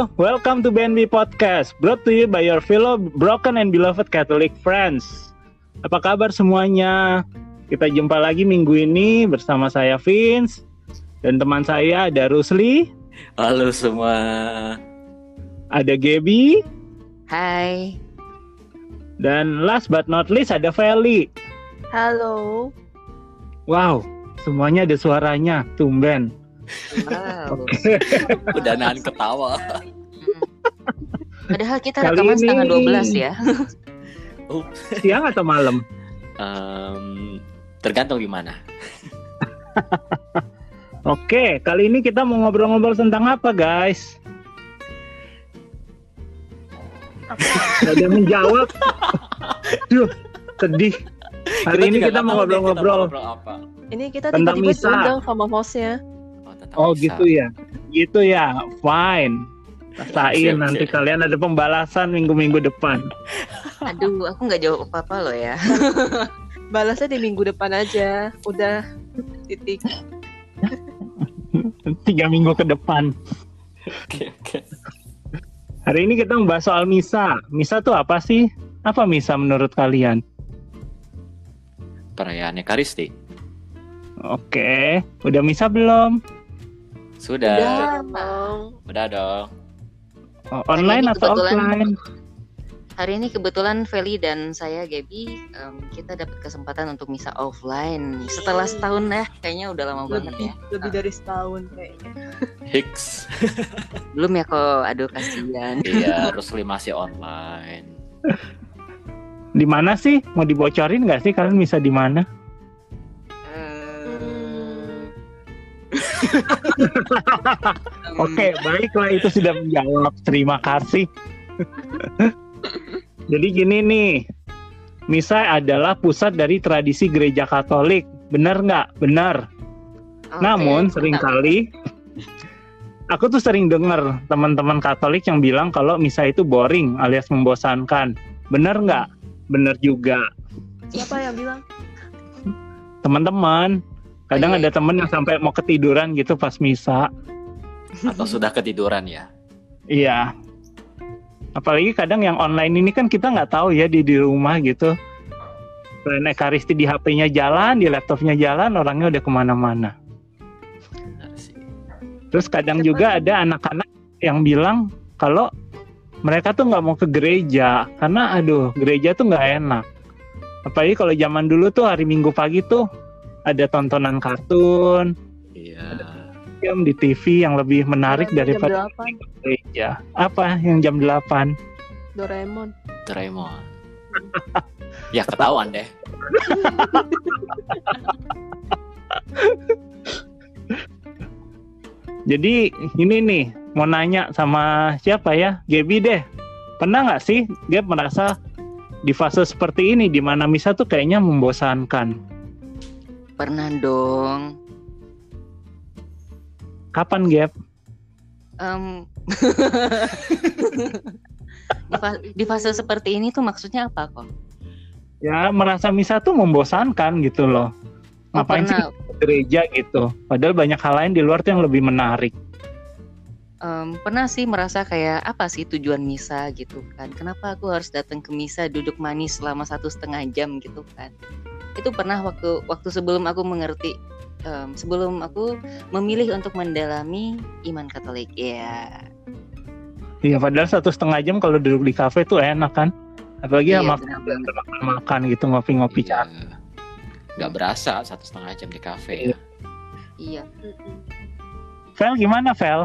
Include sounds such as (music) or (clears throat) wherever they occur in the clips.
Welcome to BNB Podcast, brought to you by your fellow broken and beloved Catholic friends. Apa kabar semuanya? Kita jumpa lagi minggu ini bersama saya Vince dan teman saya ada Rusli, Halo semua. ada Gaby, Hai. dan last but not least ada Feli. Halo. Wow, semuanya ada suaranya, tumben. Wow. (laughs) Udah nahan ketawa. (laughs) Padahal kita Kali rekaman ini- setengah 12 ya. Siang atau malam? Em, tergantung di mana. (laughs) Oke, kali ini kita mau ngobrol-ngobrol tentang apa, guys? Gak ada yang menjawab. Duh, sedih. Hari ini juga kita mau ngobrol-ngobrol. Ini kita Tentang tiba-tiba diundang sama hostnya. Oh, Oh gitu ya, gitu ya, fine. Rasain Siap, nanti siap. kalian ada pembalasan minggu-minggu depan. (laughs) Aduh, aku nggak jawab apa-apa loh ya. (laughs) Balasnya di minggu depan aja. Udah titik. (laughs) Tiga minggu ke depan. Oke, oke. Hari ini kita membahas soal misa. Misa tuh apa sih? Apa misa menurut kalian? Perayaan Ekaristi. Oke, udah misa belum? Sudah. Udah dong. Udah dong. Oh, online atau kebetulan- offline? Hari ini kebetulan Feli dan saya Gaby em, kita dapat kesempatan untuk misa offline setelah setahun ya. Kayaknya udah lama banget Lebih, ya. lebih dari setahun kayaknya. Hicks. (laughs) Belum ya kok. Aduh kasihan. iya, Rusli masih online. (laughs) Di mana sih? Mau dibocorin nggak sih kalian misa di mana? (laughs) Oke, baiklah itu sudah menjawab. Terima kasih. (laughs) Jadi gini nih, misa adalah pusat dari tradisi gereja Katolik. Benar nggak? Benar. Oke, Namun sering kali aku tuh sering dengar teman-teman Katolik yang bilang kalau misa itu boring alias membosankan. Benar nggak? Benar juga. Siapa yang bilang? Teman-teman, kadang iya, ada temen yang sampai mau ketiduran gitu pas misa. Atau sudah ketiduran ya? Iya. Apalagi kadang yang online ini kan kita nggak tahu ya di di rumah gitu. Selain Ekaristi di HP-nya jalan, di laptopnya jalan, orangnya udah ke mana-mana. Terus kadang Siapa? juga ada anak-anak yang bilang kalau mereka tuh nggak mau ke gereja karena aduh gereja tuh nggak enak. Apalagi kalau zaman dulu tuh hari Minggu pagi tuh ada tontonan kartun, Iya. film di TV yang lebih menarik Jam daripada 8, gereja. Apa yang jam 8? Doraemon. Doraemon. (laughs) ya ketahuan deh. (laughs) Jadi ini nih mau nanya sama siapa ya? Gaby deh. Pernah nggak sih Gab merasa di fase seperti ini di mana misa tuh kayaknya membosankan? Pernah dong. Kapan Gap? Em, (laughs) di, fa- di fase seperti ini tuh maksudnya apa kok? Ya merasa misa tuh membosankan gitu loh. Oh, Ngapain sih pernah ke gereja gitu? Padahal banyak hal lain di luar tuh yang lebih menarik. Em, pernah sih merasa kayak apa sih tujuan misa gitu kan? Kenapa aku harus datang ke misa duduk manis selama satu setengah jam gitu kan? Itu pernah waktu waktu sebelum aku mengerti em, sebelum aku memilih untuk mendalami iman Katolik ya. Iya padahal satu setengah jam kalau duduk di kafe tuh enak kan? Apalagi Iya, sama benar banget. makan gitu ngopi-ngopi Iya. chat. Nggak berasa satu setengah jam di kafe ya. Iya. Mm-mm. Vel gimana Vel?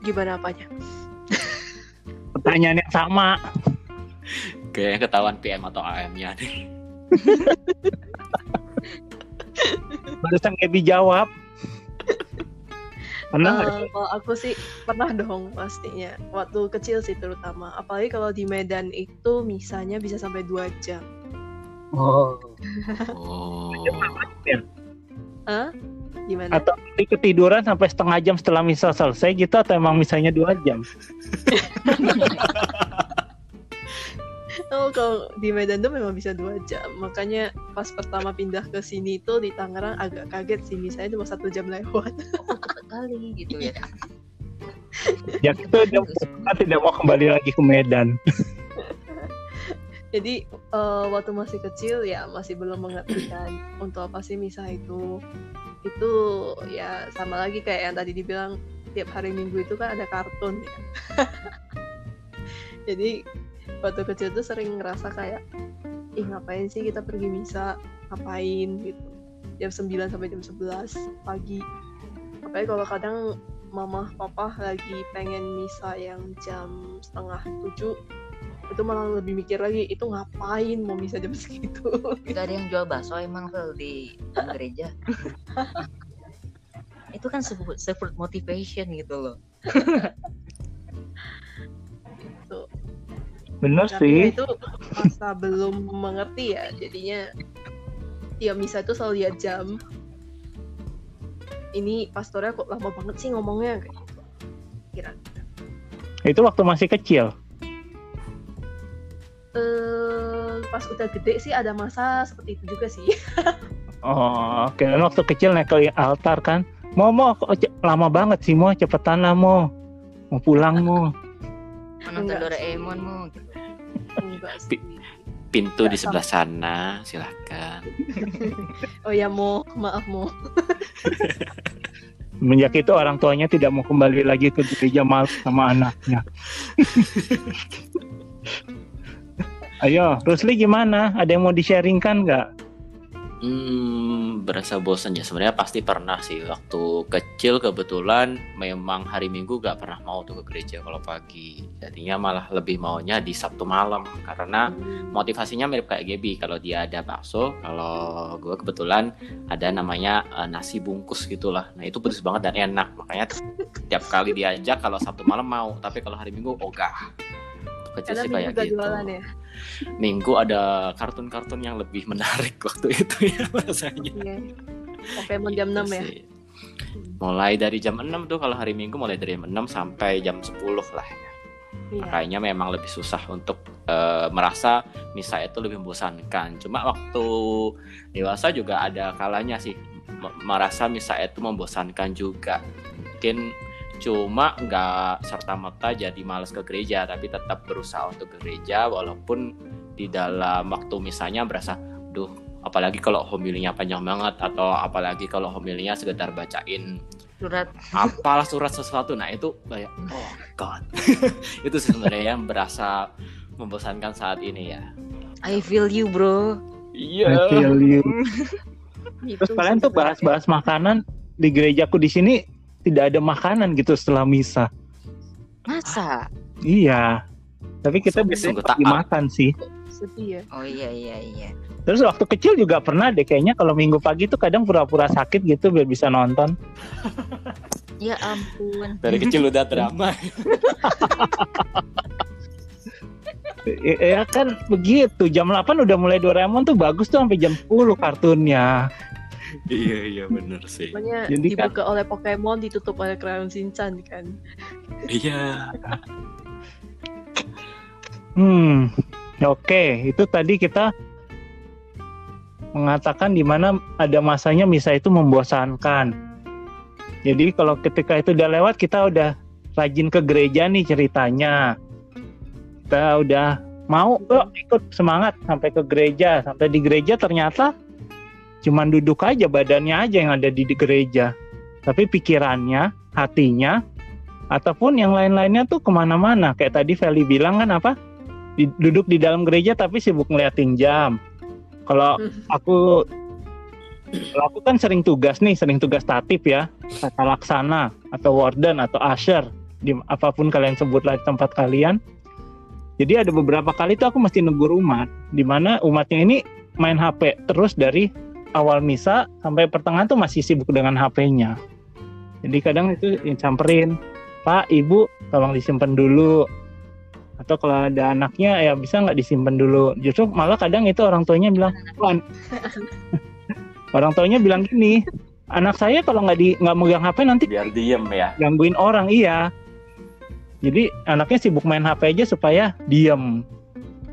Gimana apanya? Pertanyaan yang sama. Kayaknya ketahuan PM atau AM-nya nih. Barusan Gaby jawab. Pernah? Eh, kalau aku sih pernah dong pastinya. Waktu kecil sih terutama. Apalagi kalau di Medan itu misalnya bisa sampai dua jam. Oh. Oh. Hah? Gimana? Atau ketiduran sampai setengah jam setelah misa selesai gitu atau emang misalnya dua jam? (laughs) Oh, kalau di Medan tuh memang bisa dua jam. Makanya pas pertama pindah ke sini tuh di Tangerang agak kaget sih. Misalnya cuma satu jam lewat. Oh, cepet kali gitu ya. (laughs) Ya itu dia kita tidak mau kembali lagi ke Medan. (laughs) Jadi eh, waktu masih kecil ya masih belum mengerti kan untuk apa sih misa itu. Itu ya sama lagi kayak yang tadi dibilang tiap hari minggu itu kan ada kartun ya. (laughs) Jadi waktu kecil tuh sering ngerasa kayak ih ngapain sih kita pergi misa? Ngapain? gitu. Jam 9 sampai jam 11 pagi. Apalagi kalau kadang mama papa lagi pengen misa yang jam setengah tujuh itu malah lebih mikir lagi itu ngapain mau misa jam segitu (laughs) Gak ada yang jual bakso emang Fel di gereja. (laughs) itu kan support, support motivation gitu loh. Bener Tapi sih. itu masa belum mengerti ya jadinya ya misa itu selalu lihat jam ini pastornya kok lama banget sih ngomongnya kayak gitu kira Itu waktu masih kecil. Eh pas udah gede sih ada masa seperti itu juga sih (laughs) Oh, oke. Waktu kecil naik ke altar kan. Mau mau lama banget sih mau cepetan lah mau. Mau pulang mau. Menonton Enggak Doraemon mu gitu. enggak sih Pintu Nggak di sebelah sana, silakan. (laughs) oh ya mau maaf mau (laughs) Semenjak itu orang tuanya tidak mau kembali lagi ke gereja malu sama anaknya. Ayo, Rusli gimana? Ada yang mau di-sharingkan nggak? Hmm, berasa bosan ya. Sebenarnya pasti pernah sih. Waktu kecil kebetulan memang hari Minggu gak pernah mau tuh ke gereja kalau pagi. Jadinya malah lebih maunya di Sabtu malam karena motivasinya mirip kayak Gebi. Kalau dia ada bakso, kalau gue kebetulan ada namanya eh, nasi bungkus gitulah. Nah itu pedes banget dan enak. Makanya tiap kali diajak kalau Sabtu malam mau, tapi kalau hari Minggu ogah. Karena sih kayak gitu. jualan ya Minggu ada kartun-kartun yang lebih menarik (laughs) waktu itu ya rasanya. Iya. Pokemon jam 6 ya Sih. Mulai dari jam 6 tuh kalau hari Minggu mulai dari jam 6 sampai jam 10 lah ya. iya Makanya memang lebih susah untuk eh, merasa misa itu lebih membosankan. Cuma waktu dewasa juga ada kalanya sih merasa misa itu membosankan juga. Mungkin cuma nggak serta merta jadi malas ke gereja, tapi tetap berusaha untuk ke gereja walaupun di dalam waktu misalnya berasa, duh apalagi kalau homilinya panjang banget atau apalagi kalau homilinya sekedar bacain Surat. apalah surat sesuatu. Nah itu kayak oh god. (laughs) Itu sebenarnya yang berasa membosankan saat ini ya. I feel you bro. I feel you. (laughs) Gitu Terus kalian tuh bahas-bahas makanan di gerejaku di sini tidak ada makanan gitu setelah misa. Masa? Iya. Tapi kita biasanya pergi makan sih. sedih ya Oh iya iya iya. Terus waktu kecil juga pernah deh kayaknya kalau minggu pagi tuh kadang pura-pura sakit gitu biar bisa nonton. (laughs) Ya ampun. dari kecil udah drama (laughs) (laughs) Ya kan begitu. Jam 8 udah mulai Doraemon tuh bagus tuh sampai jam 10 kartunnya. Iya iya bener sih Pokoknya Jadi kan- dibuka oleh Pokemon ditutup oleh Crayon Shinchan kan iya Hmm. Oke, itu tadi kita mengatakan di mana ada masanya misa itu membosankan. Jadi kalau ketika itu udah lewat kita udah rajin ke gereja nih ceritanya. Kita udah mau oh, ikut semangat sampai ke gereja, sampai di gereja ternyata cuman duduk aja badannya aja yang ada di, gereja. Tapi pikirannya, hatinya, ataupun yang lain-lainnya tuh ke mana-mana. Kayak tadi Feli bilang kan apa? Duduk di dalam gereja tapi sibuk ngeliatin jam. Kalau aku kalau aku kan sering tugas nih, sering tugas tatip ya, tata laksana atau warden atau usher di apa pun kalian sebutlah di tempat kalian. Jadi ada beberapa kali tuh aku mesti negur umat, di mana umatnya ini main HP terus dari awal misa sampai pertengahan tuh masih sibuk dengan HP-nya. Jadi kadang itu yang camperin, Pak, Ibu, tolong disimpan dulu. Atau kalau ada anaknya ya bisa nggak disimpan dulu. Justru malah kadang itu orang tuanya bilang, "Wah, an- (laughs) orang tuanya bilang gini, anak saya kalau nggak di nggak megang HP nanti biar diem ya gangguin orang iya. Jadi anaknya sibuk main HP aja supaya diem.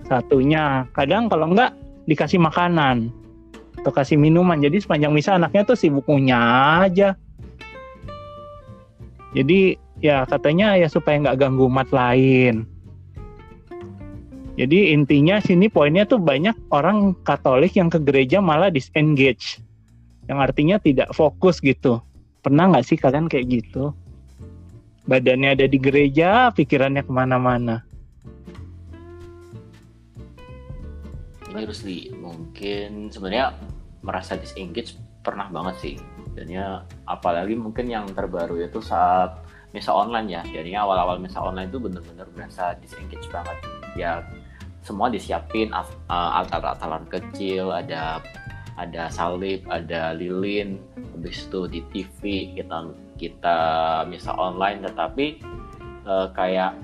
Satunya, kadang kalau nggak dikasih makanan atau kasih minuman. Jadi sepanjang misa anaknya tuh sibuk ngunyah aja. Jadi ya katanya ya supaya nggak ganggu umat lain. Jadi intinya sini poinnya tuh banyak orang Katolik yang ke gereja malah disengage, yang artinya tidak fokus gitu. Pernah nggak sih kalian kayak gitu? Badannya ada di gereja, pikirannya ke mana-mana. Seriously, mungkin sebenarnya merasa disengage pernah banget sih. Dan ya apalagi mungkin yang terbaru itu saat misa online ya. Jadinya awal-awal misa online itu bener-bener berasa disengage banget. Ya semua disiapin uh, altar-altaran kecil, ada ada salib, ada lilin, habis itu di TV kita kita misa online, tetapi uh, kayak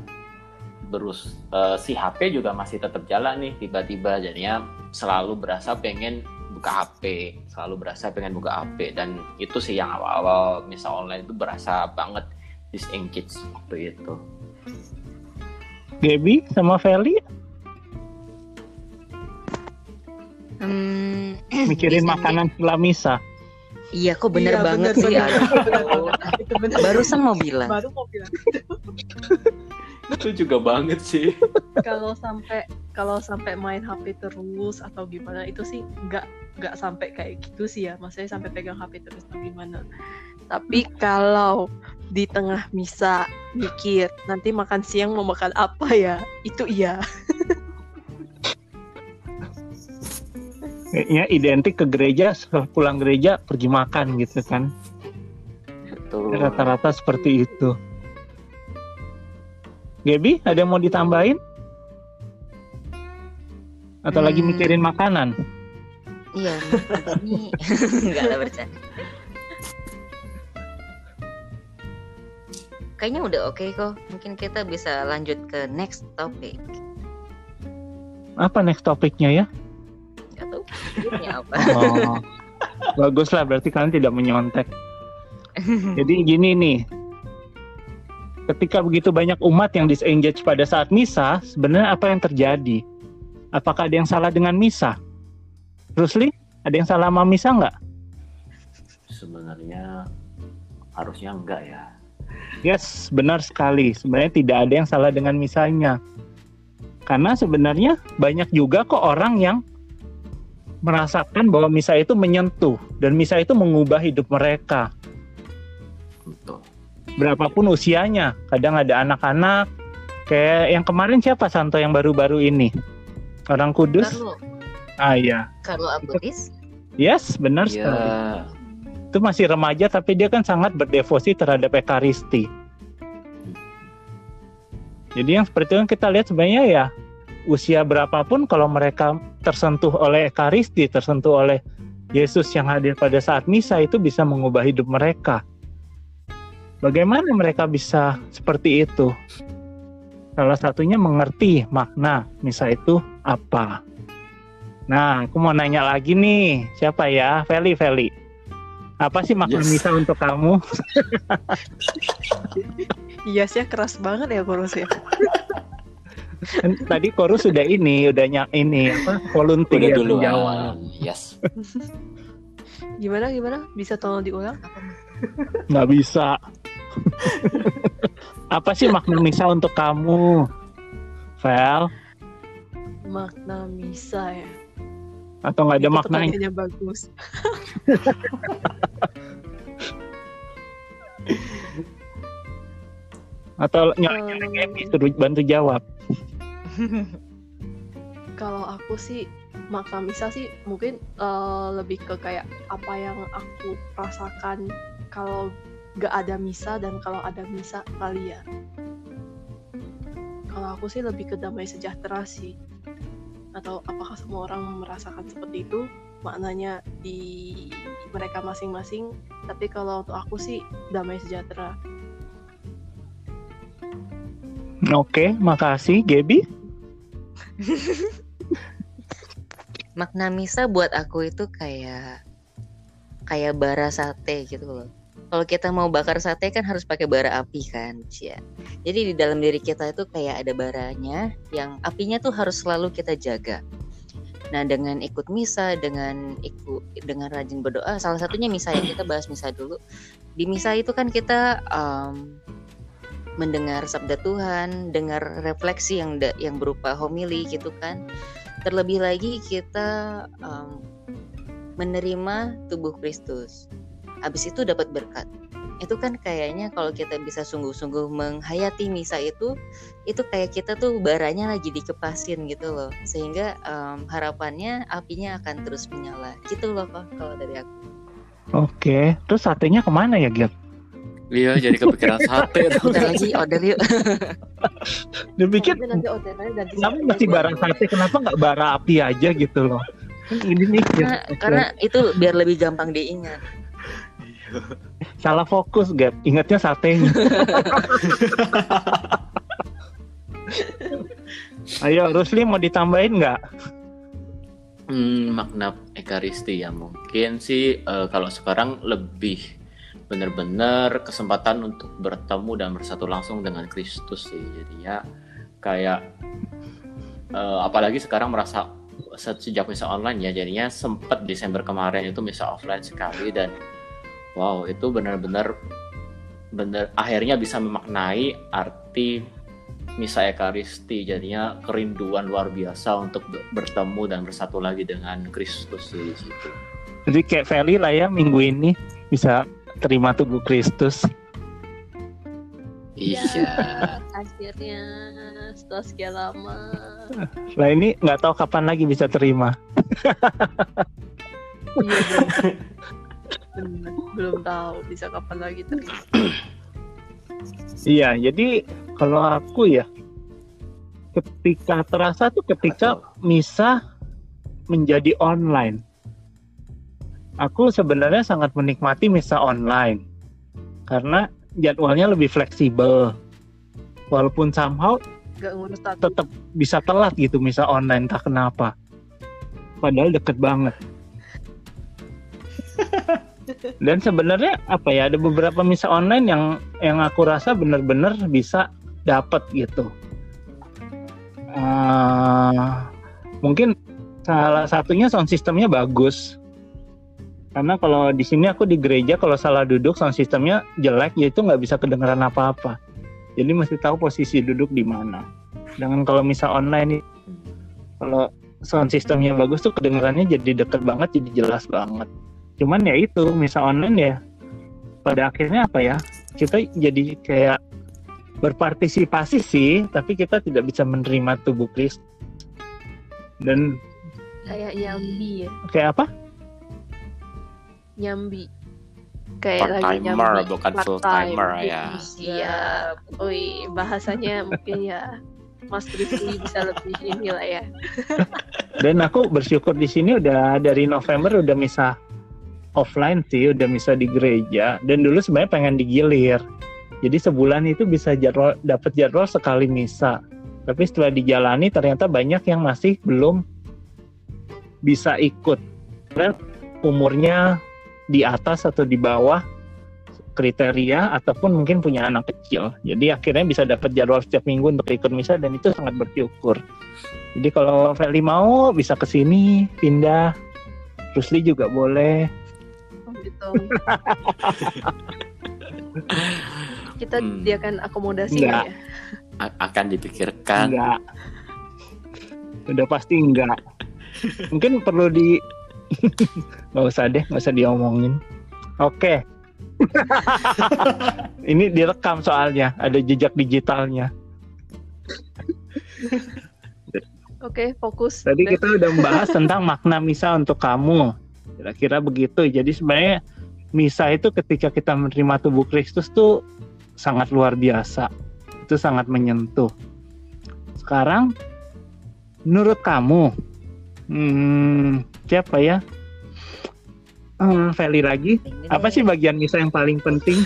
berus uh, si HP juga masih tetap jalan nih tiba-tiba jadinya selalu berasa pengen buka HP selalu berasa pengen buka HP dan itu sih yang awal-awal misa online itu berasa banget disengage waktu itu Gaby sama Feli Hmm, (clears throat) mikirin makanan setelah misa. Iya kok bener Iya, banget (laughs) bener, sih. bener. Itu bener. Barusan mau bilang. baru mau bilang (laughs) itu juga banget sih kalau sampai kalau sampai main HP terus atau gimana itu sih nggak nggak sampai kayak gitu sih ya maksudnya sampai pegang HP terus atau gimana tapi kalau di tengah misa mikir nanti makan siang mau makan apa ya itu iya Kayaknya (laughs) identik ke gereja, setelah pulang gereja pergi makan gitu kan. betul Rata-rata seperti itu. Gaby, ada yang mau ditambahin? Atau lagi Hmm. mikirin makanan? Iya, ini (laughs) enggak lah bercanda. Kayaknya udah oke kok. Mungkin kita bisa lanjut ke next topic. Apa next topiknya ya? Gak tahu judulnya apa. Oh, bagus lah, berarti kalian tidak menyontek. Jadi gini nih, ketika begitu banyak umat yang disengage pada saat misa, sebenarnya apa yang terjadi? Apakah ada yang salah dengan misa? Rusli, ada yang salah sama misa nggak? sebenarnya harusnya enggak ya Yes, benar sekali. Sebenarnya tidak ada yang salah dengan misanya. Karena sebenarnya banyak juga kok orang yang merasakan bahwa misa itu menyentuh dan misa itu mengubah hidup mereka. betul Berapapun usianya. Kadang ada anak-anak kayak yang kemarin siapa Santo yang baru-baru ini? Orang Kudus? Carlo, Ah iya. Carlo Acutis. Yes, benar sekali. ya Itu masih remaja tapi dia kan sangat berdevosi terhadap ekaristi. Jadi yang seperti itu kita lihat sebenarnya ya usia berapapun kalau mereka tersentuh oleh ekaristi, tersentuh oleh Yesus yang hadir pada saat misa itu bisa mengubah hidup mereka. Bagaimana mereka bisa seperti itu? Salah satunya mengerti makna misa itu apa. Nah, aku mau nanya lagi nih, siapa ya? Feli, Feli. Apa sih makna Yes. misa untuk kamu? (laughs) iya sih keras banget ya kurus ya Kan Tadi Korus sudah ini, udah nyak ini apa? Volunteer udah menjawab. duluan yes (laughs) gimana gimana bisa tolong diulang Nggak bisa. (laughs) Apa sih makna misa untuk kamu? Vel? makna misa ya Atau nggak ada Itu maknanya? bagus (laughs) Atau Em, suruh bantu jawab? (laughs) kalau aku sih makna misa sih mungkin eh, lebih ke kayak apa yang aku rasakan kalau gak ada misa dan kalau ada misa kali ya kalau aku sih lebih ke damai sejahtera sih atau apakah semua orang merasakan seperti itu maknanya di mereka masing-masing tapi kalau untuk aku sih damai sejahtera Oke, makasih. Gaby? Makna misa buat aku itu kayak kayak bara sate gitu loh. Kalau kita mau bakar sate kan harus pakai bara api kan, Cia. Jadi di dalam diri kita itu kayak ada baranya yang apinya tuh harus selalu kita jaga. Nah, dengan ikut misa, dengan ikut dengan rajin berdoa, salah satunya misa ya kita bahas misa dulu. Di misa itu kan kita em, mendengar sabda Tuhan, dengar refleksi yang yang berupa homili gitu kan. Terlebih lagi kita um, menerima tubuh Kristus. Habis itu dapat berkat. Itu kan kayaknya kalau kita bisa sungguh-sungguh menghayati misa itu, itu kayak kita tuh baranya lagi dikepasin gitu loh. Sehingga um, harapannya apinya akan terus menyala. Gitu loh kok kalau dari aku. Oke, terus satenya ke mana ya Gil? Iya, jadi kepikiran (laughs) sate. Bentar lagi order yuk. (laughs) Orderannya ganti kenapa masih aja. bara sate, kenapa nggak bara api aja gitu loh? Kan Ini nih Gil. karena, karena itu biar lebih gampang diingat. Salah fokus Gap, ingatnya satenya. (laughs) Ayo Rusli mau ditambahin nggak? Hmm, makna ekaristi ya mungkin sih eh, kalau sekarang lebih benar-benar kesempatan untuk bertemu dan bersatu langsung dengan Kristus sih jadinya kayak eh, apalagi sekarang merasa se- sejak misa online ya jadinya sempat Desember kemarin itu misa offline sekali dan wow itu benar-benar benar akhirnya bisa memaknai arti misa ekaristi jadinya kerinduan luar biasa untuk ber- bertemu dan bersatu lagi dengan Kristus di situ. Jadi kayak Feli lah ya minggu ini bisa terima tubuh Kristus. Iya. Akhirnya setelah sekian lama. Nah ini nggak tahu kapan lagi bisa terima. Iya (laughs) Bener. Belum tahu bisa kapan lagi terima. Iya, jadi kalau aku ya ketika terasa tuh ketika misa menjadi online. Aku sebenarnya sangat menikmati misa online karena jadwalnya lebih fleksibel. Walaupun somehow Gak ngurus tatu. tetap bisa telat gitu misa online tak kenapa. Padahal deket banget. Dan sebenarnya apa ya ada beberapa misa online yang yang aku rasa benar-benar bisa dapat gitu. Ah, mungkin salah satunya sound sistemnya bagus. Karena kalau di sini aku di gereja kalau salah duduk sound sistemnya jelek yaitu nggak bisa kedengeran apa-apa. Jadi mesti tahu posisi duduk di mana. Dengan kalau misa online kalau sound sistemnya bagus tuh kedengarannya jadi deket banget, jadi jelas banget. Cuman ya itu misa online ya pada akhirnya apa ya kita jadi kayak berpartisipasi sih, tapi kita tidak bisa menerima tubuh Kristus. Dan Kayak nyambi ya. kayak apa? Nyambi. Kayak Part lagi timer nyambi. bukan Part full time. timer ya. Siap. Ui, bahasanya mungkin ya Mas Rizky bisa lebih ini lah ya. Dan aku bersyukur di sini udah dari November udah misa offline sih, udah misa di gereja. Dan dulu sebenarnya pengen digilir. Jadi sebulan itu bisa jadwal dapat jadwal sekali misa. Tapi setelah dijalani ternyata banyak yang masih belum bisa ikut. Karena umurnya di atas atau di bawah kriteria ataupun mungkin punya anak kecil. Jadi akhirnya bisa dapat jadwal setiap minggu untuk ikut misa dan itu sangat bersyukur. Jadi kalau Feli mau bisa ke sini pindah. Rusli juga boleh. Gitu. (laughs) Kita Hmm. diakan akomodasi Enggak. ya? A- akan dipikirkan. Enggak. Udah pasti enggak. Mungkin perlu di (laughs) nggak usah deh, nggak usah diomongin. Oke. (laughs) Ini direkam soalnya, ada jejak digitalnya. Oke, fokus. Tadi kita udah membahas tentang makna misa untuk kamu. Kira-kira begitu. Jadi sebenarnya misa itu ketika kita menerima tubuh Kristus tuh sangat luar biasa. Itu sangat menyentuh. Sekarang menurut kamu hmm, siapa ya? Hmm, Feli lagi. Apa sih bagian misa yang paling penting?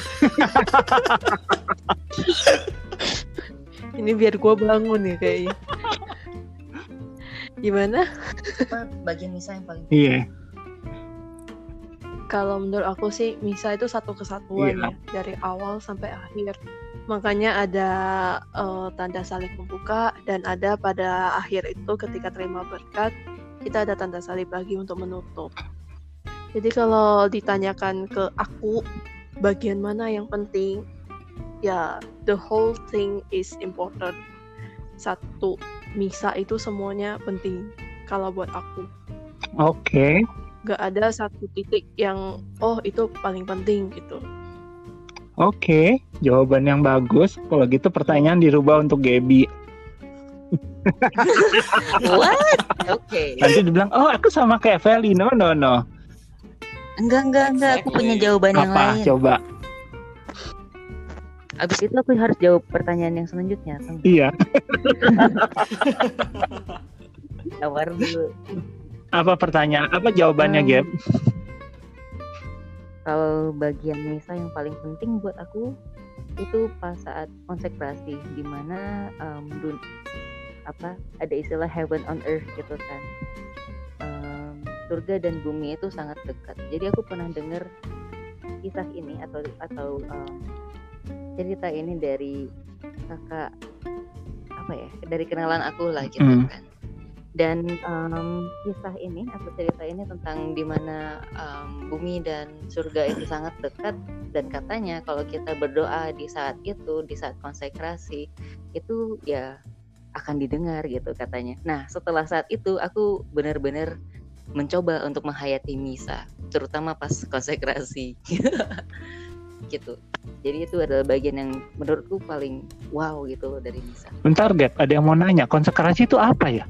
Ini biar gue bangun ya kayaknya. Gimana? Apa bagian misa yang paling Iya. Kalau menurut aku sih misa itu satu kesatuan Iya. ya dari awal sampai akhir. Makanya ada eh, tanda salib membuka dan ada pada akhir itu ketika terima berkat kita ada tanda salib lagi untuk menutup. Jadi kalau ditanyakan ke aku bagian mana yang penting, ya the whole thing is important satu misa itu semuanya penting kalau buat aku Oke. Nggak ada satu titik yang oh itu paling penting gitu Oke, jawaban yang bagus. Kalau gitu pertanyaan dirubah untuk Gaby. (laughs) What? Oke. Nanti dibilang, oh aku sama kayak Feli. No, no, no. Enggak, enggak, enggak. Aku punya jawaban yang Apa? lain. Coba. Abis itu aku harus jawab pertanyaan yang selanjutnya. Iya. (laughs) Tawar dulu. Apa pertanyaan? Apa jawabannya, Hmm. Gab? Kalau bagian misa yang paling penting buat aku itu pas saat konsekrasi di mana em, dun- apa ada istilah heaven on earth gitu kan. Em, surga dan bumi itu sangat dekat. Jadi aku pernah dengar kisah ini atau atau em, cerita ini dari kakak apa ya dari kenalan aku lah gitu Hmm. kan dan em, kisah ini atau cerita ini tentang di mana em, bumi dan surga itu sangat dekat dan katanya kalau kita berdoa di saat itu di saat konsekrasi itu ya akan didengar gitu katanya nah setelah saat itu aku benar-benar mencoba untuk menghayati misa terutama pas (laughs) konsekrasi (laughs) gitu jadi itu adalah bagian yang menurutku paling wow gitu loh dari misa Bentar, Gab. Ada yang mau nanya. Konsekrasi itu apa ya?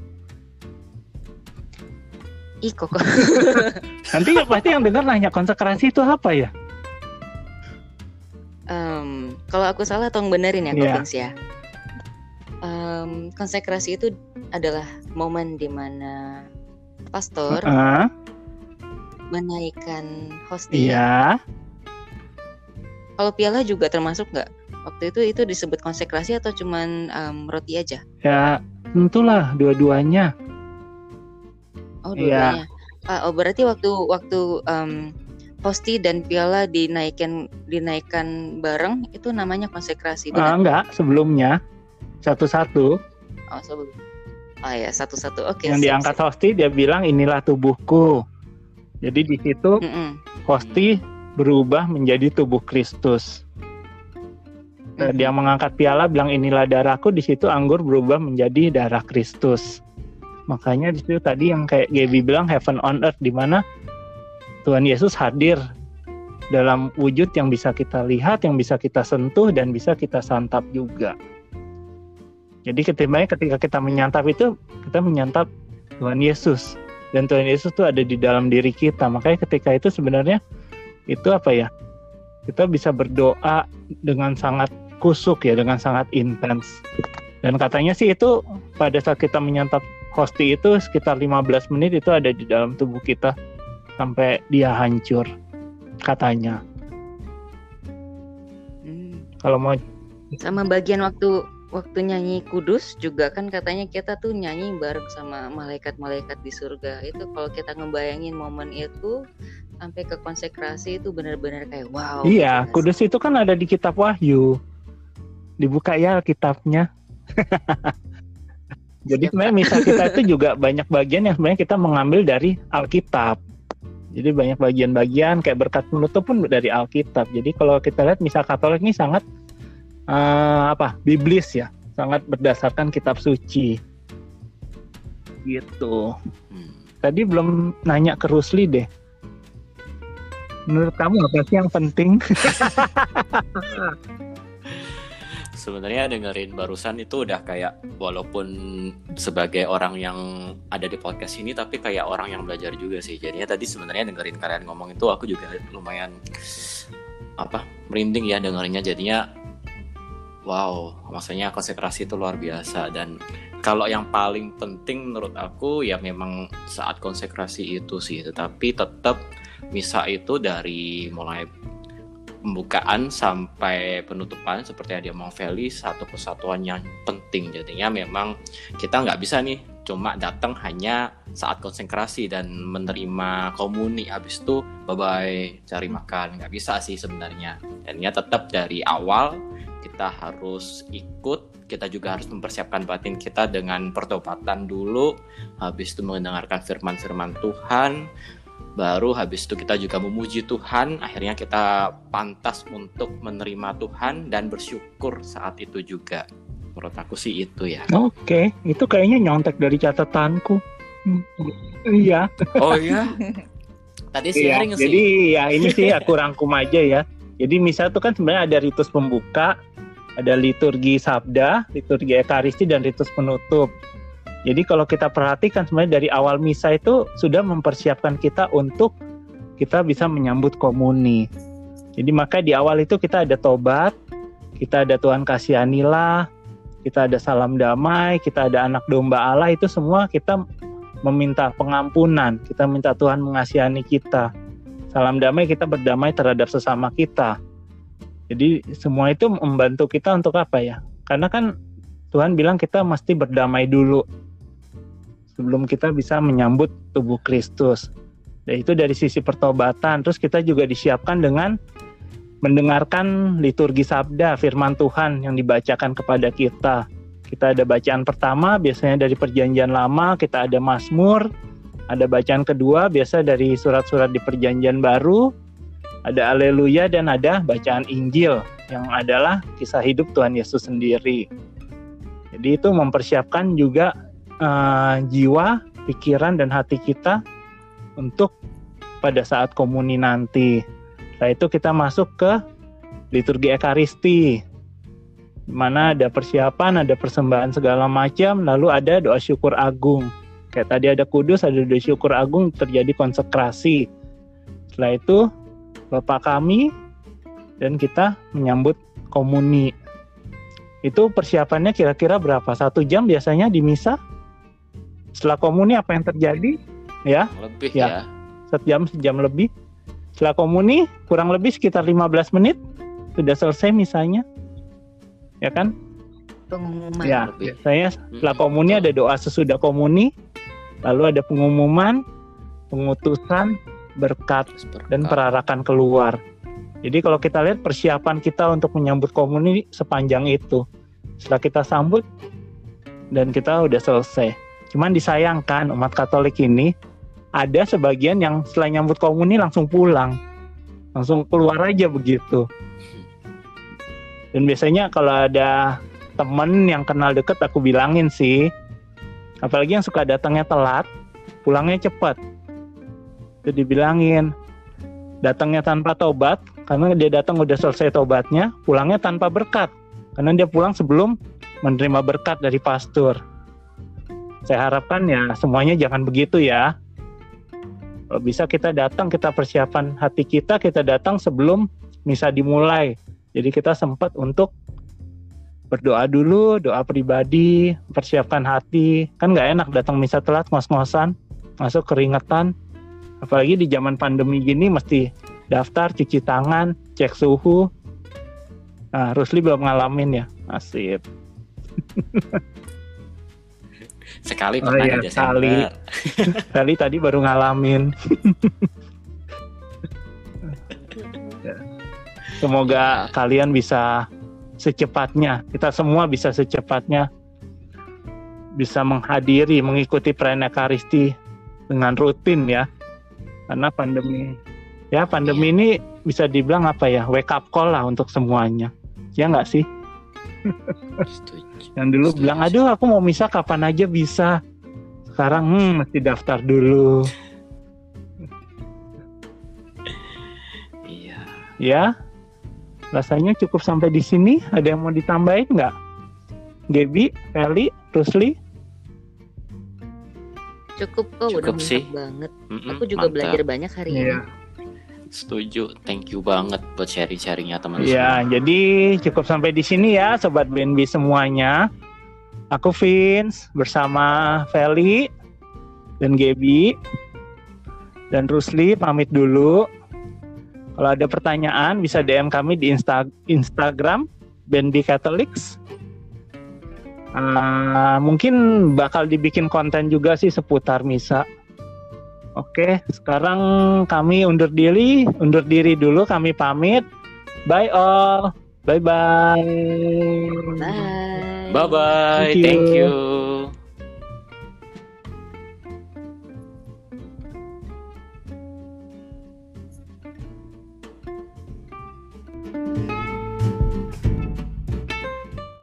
Ih kok (laughs) Nanti pasti yang dengar nanya, konsekrasi itu apa ya? Em, kalau aku salah tolong benerin ya Vince ya. Em, konsekrasi itu adalah momen di mana pastor Ah, menaikkan hostia. iya. Kalau piala juga termasuk nggak? Waktu itu itu disebut konsekrasi atau cuman em, roti aja? Ya, tentulah dua-duanya. Oh Iya. dua-duanya. Ah, oh berarti waktu waktu em, hosti dan piala dinaikkan dinaikkan bareng itu namanya konsekrasi. Ah, benar? enggak, sebelumnya. Satu-satu. Oh sebelum. Oh ya satu-satu. Oke. yang sip, diangkat sip. hosti, dia bilang inilah tubuhku. Jadi di situ Mm-mm. hosti berubah menjadi tubuh Kristus. Mhm. Dia mengangkat piala bilang inilah darahku di situ anggur berubah menjadi darah Kristus. Makanya di situ tadi yang kayak Gaby bilang heaven on earth di mana Tuhan Yesus hadir dalam wujud yang bisa kita lihat, yang bisa kita sentuh dan bisa kita santap juga. Jadi ketimbangnya ketika kita menyantap itu kita menyantap Tuhan Yesus dan Tuhan Yesus itu ada di dalam diri kita. Makanya ketika itu sebenarnya itu apa ya? Kita bisa berdoa dengan sangat kusuk ya, dengan sangat intens. Dan katanya sih itu pada saat kita menyantap hosti itu sekitar 15 menit itu ada di dalam tubuh kita sampai dia hancur katanya. Hmm. Kalau mau sama bagian waktu waktu nyanyi kudus juga kan katanya kita tuh nyanyi bareng sama malaikat-malaikat di surga itu kalau kita ngebayangin momen itu sampai ke konsekrasi itu benar-benar kayak wow iya, gitu nggak kudus itu kan ada di kitab Wahyu. Dibuka ya kitabnya. (laughs) Jadi sebenarnya misa kita itu (laughs) juga banyak bagian yang sebenarnya kita mengambil dari Alkitab. Jadi banyak bagian-bagian kayak berkat penutup pun dari Alkitab. Jadi kalau kita lihat misa Katolik ini sangat eh, apa? Biblis ya, sangat berdasarkan kitab suci. Gitu. Hmm. Tadi belum nanya ke Rusli deh. Menurut kamu apa sih yang penting? (laughs) Sebenarnya dengerin barusan itu udah kayak walaupun sebagai orang yang ada di podcast ini tapi kayak orang yang belajar juga sih. Jadinya tadi sebenarnya dengerin kalian ngomong itu aku juga lumayan apa merinding ya dengerinnya. Jadinya wow maksudnya konsentrasi itu luar biasa. Dan kalau yang paling penting menurut aku ya memang saat konsekrasi itu sih. Tetapi tetap misa itu dari mulai pembukaan sampai penutupan seperti yang dia mau Feli satu kesatuan yang penting. Jadinya memang kita nggak bisa nih cuma datang hanya saat konsentrasi dan menerima komuni. Habis itu bye bye cari makan. Nggak bisa sih sebenarnya. Dan ya tetap dari awal kita harus ikut. Kita juga harus mempersiapkan batin kita dengan pertobatan dulu. Habis itu mendengarkan firman-firman Tuhan baru habis itu kita juga memuji Tuhan akhirnya kita pantas untuk menerima Tuhan dan bersyukur saat itu juga menurut aku sih itu ya Oke, itu kayaknya nyontek dari catatanku. Iya. oh iya (laughs) tadi Iya, sharing sih jadi ya ini sih aku rangkum aja ya. Jadi misa itu kan sebenarnya ada ritus pembuka, ada liturgi sabda, liturgi ekaristi dan ritus penutup. Jadi kalau kita perhatikan sebenarnya dari awal misa itu sudah mempersiapkan kita untuk kita bisa menyambut komuni. Jadi maka di awal itu kita ada tobat, kita ada Tuhan kasihanilah, kita ada salam damai, kita ada anak domba Allah itu semua kita meminta pengampunan, kita minta Tuhan mengasihani kita. Salam damai kita berdamai terhadap sesama kita. Jadi semua itu membantu kita untuk apa ya? Karena kan Tuhan bilang kita mesti berdamai dulu sebelum kita bisa menyambut tubuh Kristus. Dan itu dari sisi pertobatan. Terus kita juga disiapkan dengan mendengarkan liturgi sabda firman Tuhan yang dibacakan kepada kita. Kita ada bacaan pertama biasanya dari perjanjian lama, kita ada Mazmur, ada bacaan kedua biasa dari surat-surat di perjanjian baru, ada Aleluya dan ada bacaan Injil yang adalah kisah hidup Tuhan Yesus sendiri. Jadi itu mempersiapkan juga eh, jiwa, pikiran dan hati kita untuk pada saat komuni nanti. Setelah itu kita masuk ke liturgi ekaristi. Mana ada persiapan, ada persembahan segala macam, lalu ada doa syukur agung. Kayak tadi ada kudus, ada doa syukur agung, terjadi konsekrasi. Setelah itu Bapak kami dan kita menyambut komuni. Itu persiapannya kira-kira berapa? Satu jam biasanya di misa. Setelah komuni apa yang terjadi? Ya, lebih Ya. ya, sejam sejam lebih. Setelah komuni kurang lebih sekitar 15 menit sudah selesai misanya. Ya kan? Pengumuman. Ya, lebih. saya setelah komuni ada doa sesudah komuni, lalu ada pengumuman, pengutusan, berkat berkat. dan perarakan keluar. Jadi kalau kita lihat persiapan kita untuk menyambut komuni sepanjang itu. Setelah kita sambut dan kita udah selesai. Cuman disayangkan umat Katolik ini ada sebagian yang setelah nyambut komuni langsung pulang. Langsung keluar aja begitu. Dan biasanya kalau ada temen yang kenal deket aku bilangin sih. Apalagi yang suka datangnya telat, pulangnya cepat. Itu dibilangin datangnya tanpa tobat karena dia datang udah selesai tobatnya, pulangnya tanpa berkat karena dia pulang sebelum menerima berkat dari pastor. Saya harapkan ya semuanya jangan begitu ya. Kalau bisa kita datang, kita persiapan hati kita, kita datang sebelum misa dimulai. Jadi kita sempat untuk berdoa dulu, doa pribadi, persiapkan hati. Kan nggak enak datang misa telat ngos-ngosan, masuk keringetan. Apalagi di zaman pandemi gini mesti daftar, cuci tangan, cek suhu. Nah, Rusli belum ngalamin ya. Asip. (laughs) sekali Oh pernah iya, di Desember. sekali. (laughs) Kali tadi baru ngalamin. (laughs) Semoga kalian bisa secepatnya, kita semua bisa secepatnya bisa menghadiri, mengikuti perayaan Ekaristi dengan rutin ya. Karena pandemi ya pandemi ini bisa dibilang apa ya wake up call lah untuk semuanya. Ya nggak sih? Setuju. Yang dulu Setuju, bilang, aduh aku mau misa kapan aja bisa. Sekarang hmm, mesti daftar dulu. Iya. Ya, rasanya cukup sampai di sini. Ada yang mau ditambahin nggak? Gaby, Feli, Rusli? Cukup kok udah Cukup mantap sih. banget. Mm-mm, Aku juga mantap. belajar banyak hari ini. Setuju. Thank you banget buat sharing-sharingnya teman Ya, semua. jadi cukup sampai di sini ya, Sobat BNB semuanya. Aku Vince bersama Feli dan Gaby dan Rusli pamit dulu. Kalau ada pertanyaan bisa DM kami di Insta- Instagram BNB Catholics. Ah, mungkin bakal dibikin konten juga sih seputar misa. Oke, sekarang kami undur diri, undur diri dulu, kami pamit. Bye all. Bye bye. Bye. Bye bye. Thank you. Thank you.